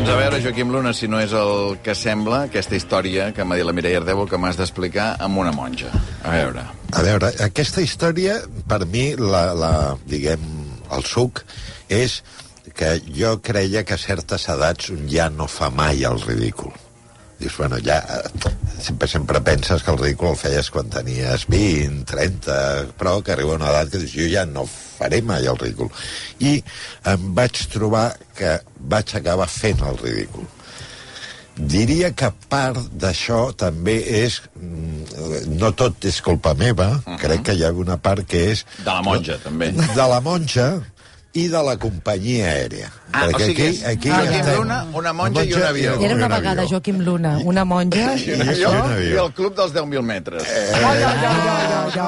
Doncs a veure, Joaquim Luna, si no és el que sembla, aquesta història que m'ha dit la Mireia Ardebo que m'has d'explicar amb una monja. A veure. A veure, aquesta història, per mi, la, la, diguem, el suc, és que jo creia que a certes edats ja no fa mai el ridícul. Dius, bueno, ja... eh, Sempre, sempre penses que el ridícul el feies quan tenies 20, 30, però que arriba una edat que dius, jo ja no faré mai el ridícul. I em vaig trobar que vaig acabar fent el ridícul. Diria que part d'això també és... mm, No tot és culpa meva, uh -huh. crec que hi ha una part que és... De la monja, també. De la monja i de la companyia aèria. Ah, Perquè o sigui, aquí, aquí, Joaquim ja. Luna, una monja, monja i un avió. Era una vegada Joaquim Luna, una monja i, un avió, i el club dels 10.000 metres. Jo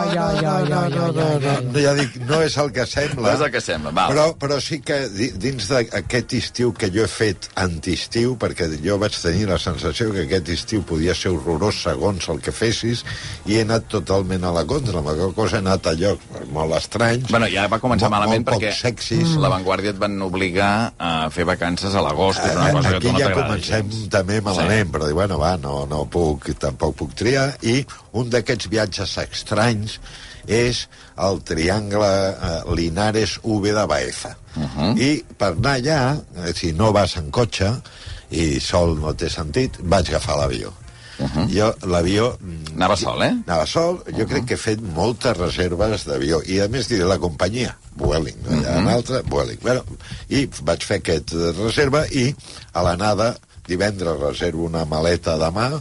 no, ja dic, no és el que sembla. No és el que sembla, val. Però, però sí que dins d'aquest estiu que jo he fet antiestiu, perquè jo vaig tenir la sensació que aquest estiu podia ser horrorós segons el que fessis, i he anat totalment a la contra, la meva cosa he anat a llocs molt estranys. Bueno, ja va començar molt, malament molt perquè sexis. La Vanguardia et van obligar a fer vacances a l'agost, que és una cosa que Aquí tu no ja comencem gens. també malament, sí. però dic, bueno, va, no, no puc, tampoc puc triar. I un d'aquests viatges estranys és el triangle eh, Linares-V de Baeza. Uh -huh. I per anar allà, eh, si no vas en cotxe, i sol no té sentit, vaig agafar l'avió. Uh -huh. Jo, l'avió... mm, Anava sol, eh? Anava sol, jo uh -huh. crec que he fet moltes reserves d'avió, i a més diré la companyia, Vueling, no hi ha una altra, Vueling. Bueno, I vaig fer aquesta reserva i a l'anada, divendres reservo una maleta de mà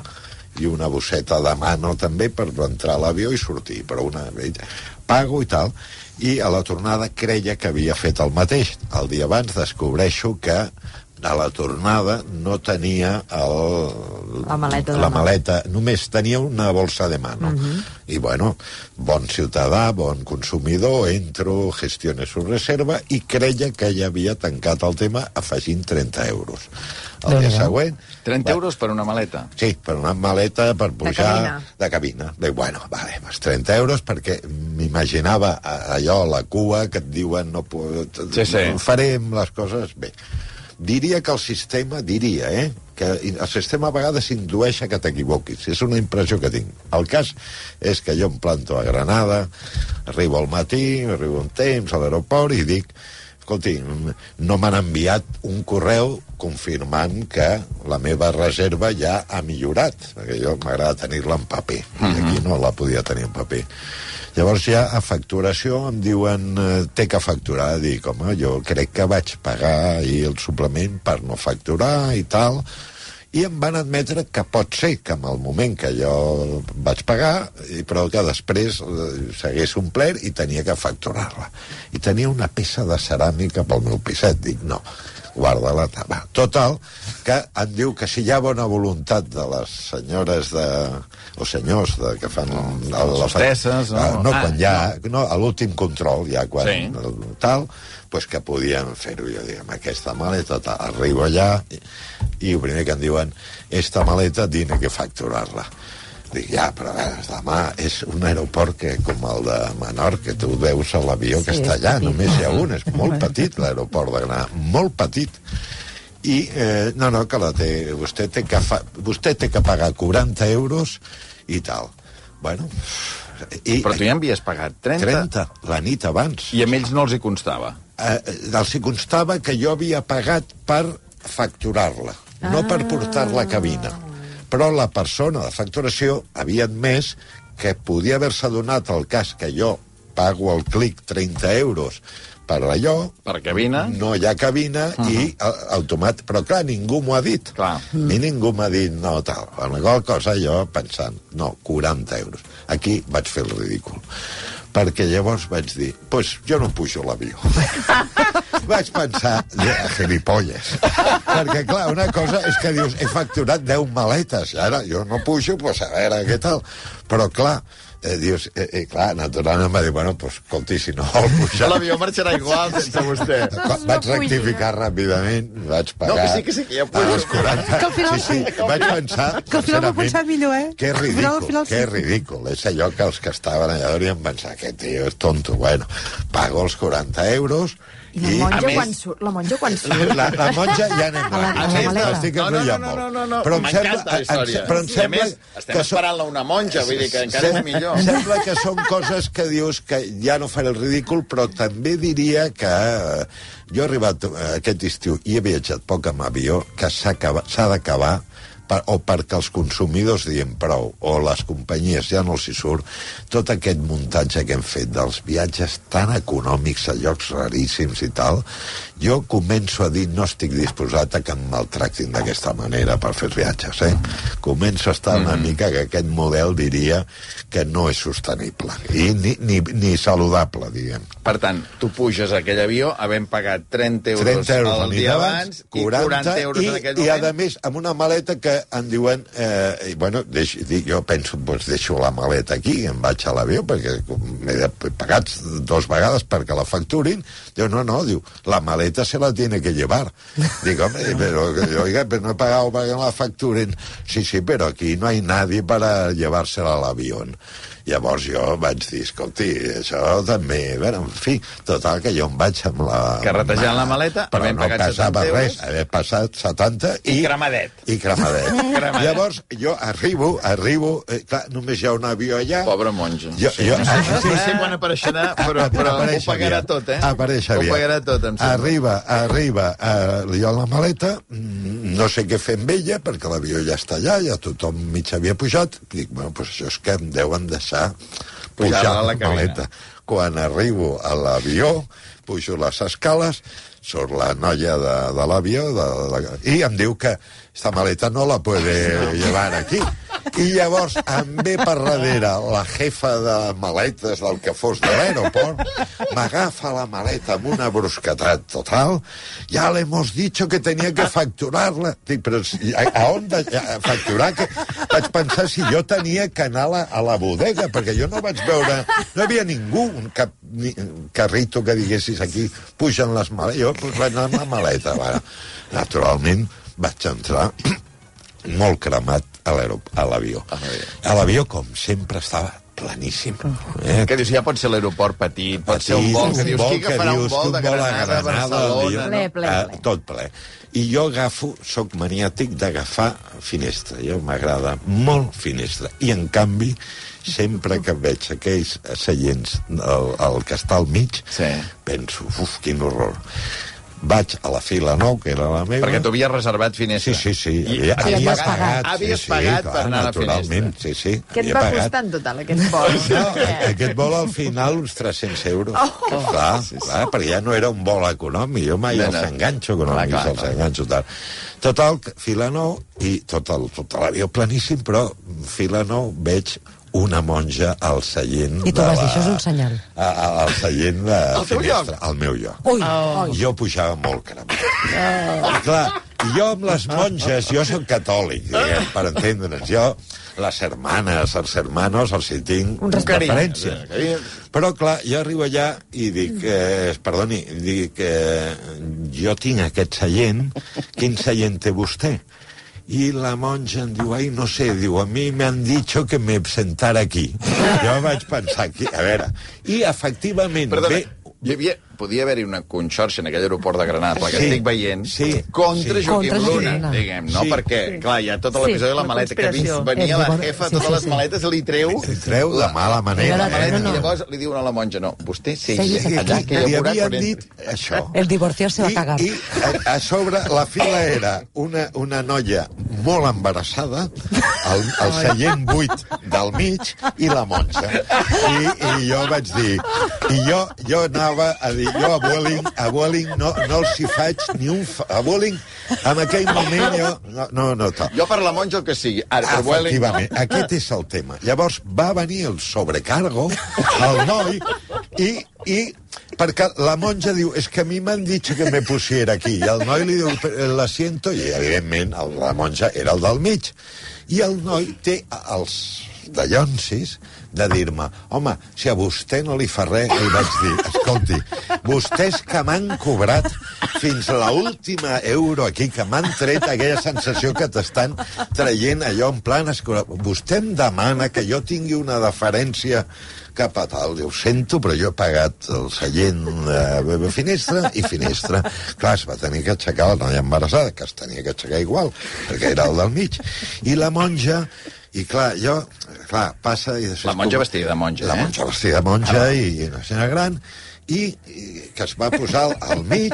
i una bosseta de mano també per entrar a l'avió i sortir, però una... Pago i tal, i a la tornada creia que havia fet el mateix. El dia abans descobreixo que a la tornada no tenia el, La maleta de la maleta, només tenia una bolsa de mano. I bueno, bon ciutadà, bon consumidor, entro, gestione su reserva i creia que ja havia tancat el tema afegint 30 euros. El dia següent... 30 euros per una maleta. Sí, per una maleta per pujar... cabina. De cabina. Bueno, vale, pues 30 euros perquè m'imaginava allò, la cua, que et diuen no puc... Sí, sí. Farem les coses bé. Diria que el sistema, diria, eh, que el sistema a vegades indueix a que t'equivoquis. És una impressió que tinc. El cas és que jo em planto a Granada, arribo al matí, arribo un temps a l'aeroport i dic escolti, no m'han enviat un correu confirmant que la meva reserva ja ha millorat, perquè jo m'agrada tenir-la en paper, i aquí no la podia tenir en paper. Llavors ja a facturació em diuen eh, té que facturar, dic, home, jo crec que vaig pagar ahir el suplement per no facturar i tal, i em van admetre que pot ser que en el moment que jo vaig pagar, i- però que després eh, s'hagués omplert i tenia que facturar-la. I tenia una peça de ceràmica pel meu piset. Dic, no, guarda-la. ta- Va. Total, que em diu que si hi ha bona voluntat de les senyores de, o senyors de, que fan el, les hostesses, no? Ah, no, Ah, quan ja, no, a l'últim control, ja quan Sí. el- tal, pues que podien fer-ho. Jo dic, amb aquesta maleta, tal, arribo allà i, i el primer que em diuen, esta maleta tiene que facturar-la. Dic, ja, però a veure, demà és un aeroport que, com el de Menorca, que tu veus a l'avió que Sí, està és allà, petit. només hi ha un, és molt petit l'aeroport de Granada, molt petit. I, eh, no, no, que la té, vostè té que, fa, vostè té que pagar 40 euros i tal. Bueno, i, Però tu ja havies pagat 30, 30, la nit abans. i a ells no els hi constava. Eh, els hi constava que jo havia pagat per facturar-la, no Ah. per portar-la a cabina. Però la persona de facturació havia admès que podia haver-se donat el cas que jo pago al clic 30 euros per allò, Per cabina. no hi ha cabina uh -huh. i a- automàtic... Però clar, ningú m'ho ha dit. Clar. A mi ningú m'ha dit no, tal. Amb qual cosa jo pensant, no, 40 euros. Aquí vaig fer el ridícul. Perquè llavors vaig dir, pues jo no pujo a l'avió. vaig pensar, ja, gilipolles. Perquè, clar, una cosa és que dius, he facturat 10 maletes, i ara jo no pujo, pues a veure què tal. Però, clar, eh, dius, eh, eh, clar, naturalment em va dir, bueno, pues, escolti, si no vol pujar... L'avió marxarà igual sense vostè. Quan vaig rectificar ràpidament, vaig pagar... No, que sí, que sí, que ja pujo. Els 40... Que al final sí, sí, sí. vaig pensar... Que al final m'ho pensat millor, eh? Que és Al final, ridícul, final que sí. és ridícul. És allò que els que estaven allà haurien pensat, aquest tio és tonto. Bueno, pago els 40 euros I la i... monja, a més- quan surt, la monja quan surt? La, la monja ja anem A la- a la ràpid. maleta. Estic No, no, no, no, no, no, no. Però em sembla, M'encanta la em- història. però em sembla més, estem que esperant-la una monja, vull dir que encara és Sem- millor. Sembla que són coses que dius que ja no faré el ridícul, però també diria que eh, jo he arribat eh, aquest estiu i he viatjat poc amb avió, que s'ha d'acabar per, o perquè els consumidors diem prou, o les companyies ja no els hi surt, tot aquest muntatge que hem fet dels viatges tan econòmics a llocs raríssims i tal, jo començo a dir no estic disposat a que em maltractin d'aquesta manera per fer viatges, eh? Començo a estar una mica que aquest model diria que no és sostenible i ni, ni, ni saludable, diguem. Per tant, tu puges a aquell avió havent pagat 30 euros, 30 euros el dia abans, abans i 40 euros i, en aquell i moment. a més amb una maleta que em diuen eh, i, bueno, deix, dic, jo penso doncs deixo la maleta aquí em vaig a l'avió perquè m'he pagat dos vegades perquè la facturin diu, no, no, diu, la maleta se la tiene que llevar. Dic, home, però, oiga, pero no he pagado para que me la facturen sí, sí, però aquí no hay nadie para llevársela al avión Llavors jo vaig dir, escolti, això també... Bueno, en fi, total, que jo em vaig amb la... Carretejant la maleta, però havent no pagat passava 70 res, euros. haver passat 70 i... I cremadet. I cremadet. Cremadet. Llavors, jo arribo, arribo... Eh, clar, només hi ha un avió allà. Pobre monja. Jo, jo, No sé, no sé quan apareixerà, però, però ho pagarà tot, eh? Apareix Ho aviat. pagarà tot, em sembla. Arriba, arriba, eh, jo la maleta, mm, no sé què fer amb ella, perquè l'avió ja està allà, ja tothom mig havia pujat. Dic, bueno, doncs això és que em deuen deixar pujar Pujar-la a la la maleta. Quan arribo a l'avió, pujo les escales, surt la noia de, de l'avió de, de, i em diu que esta maleta no la puede llevar aquí. I llavors em ve per darrere la jefa de maletes del que fos de l'aeroport, m'agafa la maleta amb una brusquetat total, ja le hemos dicho que tenía que facturarla. Dic, però a, a on de, a facturar? Que... Vaig pensar si jo tenia que anar a la, a la bodega, perquè jo no vaig veure... No hi havia ningú, cap, ni, carrito que diguessis aquí, pugen les maletes. Jo pues, vaig anar amb la maleta. Va. Naturalment, vaig entrar molt cremat a l'avió. A l'avió, com sempre, estava planíssim. Eh? Que dius, ja pot ser l'aeroport petit, pot ser un vol, que dius, qui que agafarà un dius, vol un de vol Granada a Barcelona? Ple, ple, eh, ple. tot ple. I jo agafo, sóc maniàtic d'agafar finestra. Jo m'agrada molt finestra. I, en canvi, sempre que veig aquells seients, el, el que està al mig, Sí. penso, uf, quin horror. Vaig a la fila 9, que era la meva... Perquè tu havies reservat finestra. Sí, sí, sí. I Havia, havies havia pagat. pagat. Havies sí, sí, pagat clar, per anar a la naturalment, finestra. Sí, sí. Què et havia va pagat. costar en total aquest vol? No, aquest vol al final uns 300 euros. Oh, clar, clar, perquè ja no era un vol econòmic. Jo mai No, els no. enganxo econòmics, clar, els clar. enganxo tal. Total, fila 9 i tot el- tot l'avió planíssim, però fila 9 veig una monja al seient... I tu vas dir, això és un senyal. A, a, al seient de Al finestra, al meu lloc. Ui, ui. Jo pujava molt cremat. Clar, i jo amb les monges, jo sóc catòlic, diguem, per entendre'ns. Jo, les hermanes, els hermanos, els hi tinc Un. Carinyo. Però, clar, jo arribo allà i dic, eh, perdoni, dic, eh, jo tinc aquest seient, quin seient té vostè? I la monja em diu, ai, no sé, diu, a mi me han dicho que me sentara aquí. Jo vaig pensar aquí, a veure, i efectivament Perdona, ve hi havia, podia haver-hi una conxorxa en aquell aeroport de Granada, la que Sí, estic veient, sí, contra sí. Joaquim Contra Luna, Luna. diguem, no? Sí. Perquè, clar, hi ha tota Sí, l'episodi de la maleta, que conspiració. venia És la jefa, sí, totes sí, les sí. maletes li treu... Li treu de mala manera. La no, maleta, no, no. I llavors li diu a la monja, no, vostè Segui sigui sense allà, que Li havien dit això. El divorcio se va cagar. I a, a sobre la fila era una, una noia molt embarassada, el, el seient buit del mig i la monja. I, i jo vaig dir... I jo, jo anava a dir... Jo a Vueling, a Vueling no, no els hi faig ni un... fa- A Vueling, en aquell moment jo... No, no, no tal. Jo per la monja el que sigui. Ara, per no. Efectivament, aquest és el tema. Llavors va venir el sobrecargo, el noi, i, i perquè la monja diu, és es que a mi m'han dit que me pusiera aquí, i el noi li diu, la siento, i evidentment la monja era el del mig. I el noi té els de Llonsis, de dir-me, home, si a vostè no li fa res, li vaig dir, escolti, vostès que m'han cobrat fins a l'última euro aquí, que m'han tret aquella sensació que t'estan traient allò en plan. Vostè em demana que jo tingui una deferència cap a tal. Ho sento, però jo he pagat el seient de finestra i finestra. Clar, es va tenir que aixecar la noia embarassada, que es tenia que aixecar igual, perquè era el del mig. I la monja i clar, jo, clar, passa... I després La monja com- vestida de monja, La eh? monja vestida de monja i, i una senyora gran, i, i que es va posar al, al mig,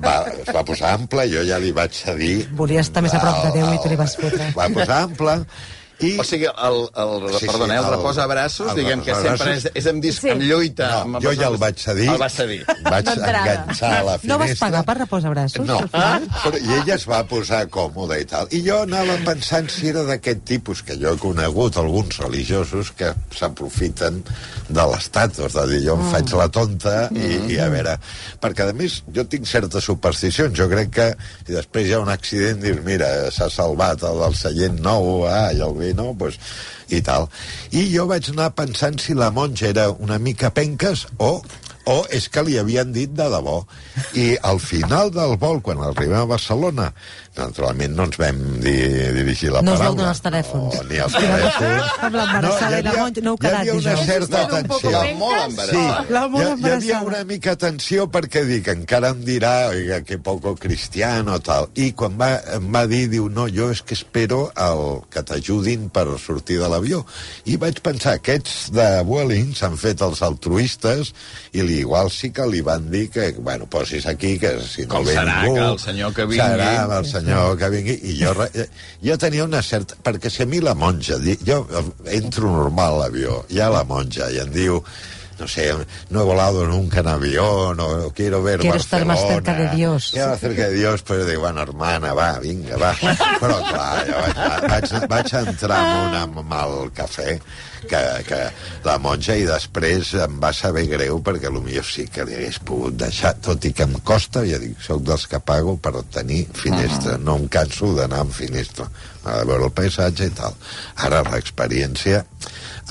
va, es va posar ample, jo ja li vaig cedir... Volia estar més a prop de Déu i tu li vas fotre. Va posar ample, i... O sigui, el, el, Sí, sí, perdona, el, el- repòs a braços, el diguem que sempre és, reposabraços. és en, disc, Sí. en lluita. No, amb jo ja el vaig cedir. El vas cedir. Vaig enganxar a la finestra. No vas pagar per reposar braços? No, final? però, i ella es va posar còmoda i tal. I jo anava pensant si era d'aquest tipus, que jo he conegut alguns religiosos que s'aprofiten de l'estatus, de dir, jo em faig la tonta i, i a veure... Perquè, a més, jo tinc certes supersticions. Jo crec que si després hi ha un accident, dius, mira, s'ha salvat el del seient nou, ah, i el vi no, doncs i tal. I jo vaig anar pensant si la monja era una mica penques o o és que li havien dit de debò. I al final del vol, quan arribem a Barcelona, naturalment no ens vam dir, dirigir la No us paraula. vau donar els telèfons. No, ni els telèfons. Amb l'embarassada i la monja no heu hi havia quedat, una certa tensió. penques. Molt Sí, embarassada. La hi, molt hi havia embarassada. una mica tensió perquè dic, encara em dirà, oiga, que poco cristiano, tal. I quan va, em va dir, diu, no, jo és que espero el, que t'ajudin per sortir de l'avió. I vaig pensar, aquests de Vueling s'han fet els altruistes i li, igual sí que li van dir que, bueno, posis aquí, que si no Com ve serà ningú... que el senyor que vingui- Serà el senyor que vingui. I jo, jo tenia una certa... Perquè si a mi la monja... Jo entro normal a l'avió, hi ha la monja i em diu no sé, no he volado nunca en avión, o quiero ver Quiero estar Barcelona. más cerca de Dios. Quiero más cerca de Dios, però dic, bueno, hermana, va, vinga, va. Però, clar, jo vaig, vaig, vaig entrar amb, una, el cafè, que, que la monja, i després em va saber greu, perquè potser sí que li hagués pogut deixar, tot i que em costa, ja dic, soc dels que pago per tenir finestra, no em canso d'anar amb finestra, a veure el paisatge i tal. Ara l'experiència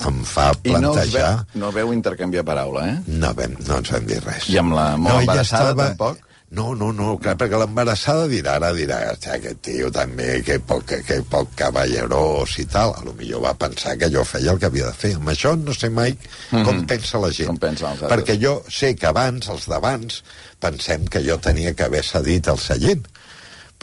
em fa I no, plantejar... veu, no veu intercanviar paraula, eh? No, vam, no ens vam dir res. I amb la molt embarassada, tampoc? No, no, no, clar, perquè l'embarassada dirà, ara dirà, "Hòstia, aquest tio també, que poc, que, que poc cavallerós i tal. A lo millor va pensar que jo feia el que havia de fer. Amb això no sé mai com pensa la gent. Com altres. perquè jo sé que abans, els d'abans, pensem que jo tenia que haver cedit el seient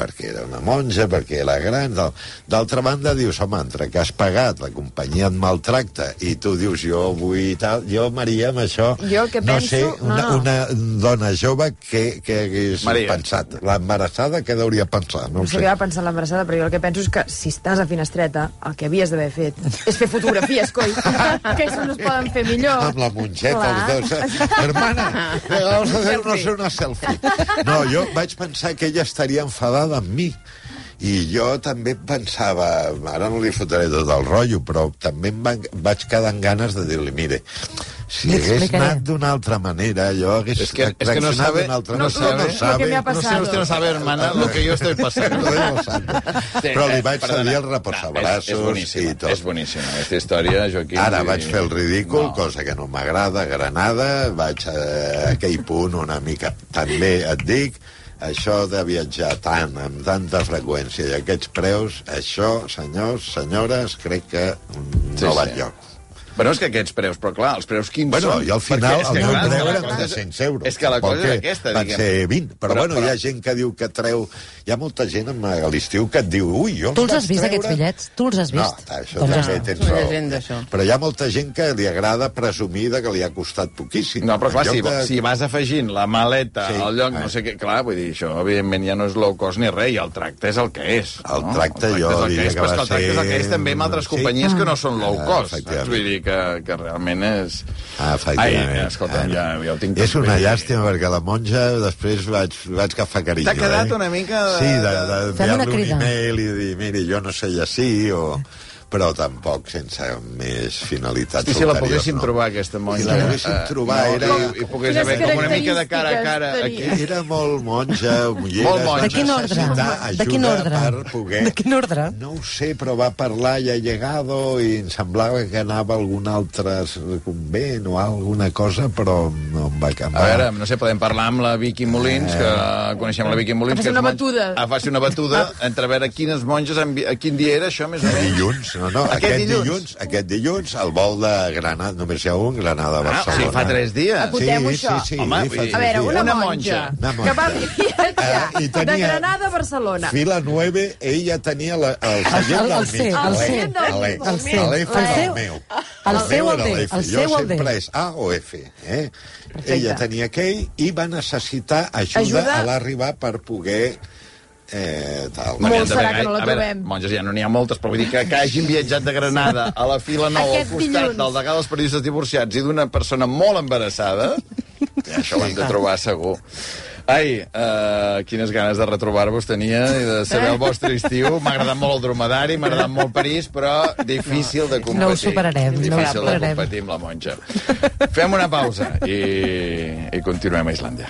perquè era una monja, perquè era gran. D'al- D'altra banda, dius, home, entre que has pagat, la companyia et maltracta, i tu dius, jo vull tal... Jo, Maria, amb això... Jo que no penso- sé, una, no. una dona jove que, que hagués Maria. pensat. L'embarassada, què hauria pensat? No No sé què va pensar l'embarassada, però jo el que penso és que si estàs a finestreta, el que havies d'haver fet és fer fotografies, coi, que això no es poden fer millor. Amb la monjeta, Clar. els dos. Hermana, vamos a hacernos una selfie. No, jo vaig pensar que ella estaria enfadada amb mi. I jo també pensava, ara no li fotré tot el rotllo, però també em va, vaig quedar amb ganes de dir-li, mire, si Li hagués explicaré. anat d'una altra manera, jo hagués Es que, es que no sabe, d'una altra no manera. sabe, no sabe. Lo que me ha no sé, usted no sabe, hermana, lo que yo estoy pasando. Però li vaig Perdona. cedir el No, reposabraços és, és boníssima, i tot. és boníssima. Aquesta història, Joaquim... Ara i- vaig fer el ridícul, No. cosa que no m'agrada, Granada, vaig a, a aquell punt una mica... També et dic, això de viatjar tant, amb tanta freqüència i aquests preus, això, senyors, senyores, crec que mm, Sí, no va sí. enlloc. Bueno, és que aquests preus, però clar, els preus quins Bueno, són? i al final el que, meu preu cosa és- 300 euros. És que la cosa és que aquesta, Van diguem. ser 20. Però, Però- bueno, hi però- ha gent que diu que treu... Hi ha molta gent a l'estiu que et diu ui, jo Tu els has vist, treure- aquests bitllets? Tu els has vist? No, això Doncs ja també està. tens raó. això. Però hi ha molta gent que li agrada presumir de que li ha costat poquíssim. No, però clar, si, de- si vas afegint la maleta Sí. al lloc, Ah. no sé què, clar, vull dir, això evidentment ja no és low cost ni res, i el tracte és el que és. El no? tracte el jo és el diria que que però és va que el tracte és el que és ser- també amb altres companyies que no són low Ah, cost. Vull dir que, que realment és... Ah, efectivament. Ai, escolta'm, ja, ja ho tinc. És una llàstima, perquè la monja després vaig, vaig agafar carinyo. T'ha quedat eh? una mica de- Sí, de, de una enviar-li un e-mail i dir, miri, jo no sé llegir, o... però tampoc sense més finalitats I si la poguéssim no. trobar, aquesta monja... Si la poguéssim eh, trobar, no, era- I, i pogués haver com una mica de cara a cara aquí. Era molt monja, mullera, Molt monja. De quin ordre? De quin ordre? per poder... De quin ordre? No ho sé, però va parlar i ha llegado i em semblava que anava a algun altre convent o alguna cosa, però no em va A acabar. veure, no sé, podem parlar amb la Vicky Molins, que coneixem la Vicky Molins. Que faci és una batuda. Ah, faci una batuda entre a veure quines monges... A quin dia era això, més o menys? Dilluns, no, no, Aquest aquest, dilluns? dilluns. aquest dilluns, el vol de Granada, només hi ha un, Ah, Granada, o Barcelona. sigui, fa tres dies. Acotem-ho, sí, això. Sí, sí, Home, sí, A veure, una, Una monja, monja. Una que va monja. viatjar Eh, i de Granada a Barcelona. Fila 9, ella tenia la, el seient el del mig. el l'E, C. l'E. El C. L'E fa El el seu- meu. el meu seu el era D, el Jo seu el D. sempre és A o F. Eh? Ella tenia aquell i va necessitar ajuda, Ajuda. a l'arribar per poder... Eh, tal. Molt serà que no la gaire. A veure, trobem. monges ja no n'hi ha moltes, però vull dir que, que hagin viatjat de Granada a la fila 9 al Aquest costat dilluns. del degà dels periodistes divorciats i d'una persona molt embarassada, ja, això ho hem de trobar segur. Ai, uh, quines ganes de retrobar-vos tenia i de saber el vostre estiu. M'ha agradat molt el dromedari, m'ha agradat molt París, però difícil de competir. No ho superarem, no ho Difícil de superarem. competir amb la monja. Fem una pausa i, i continuem a Islàndia.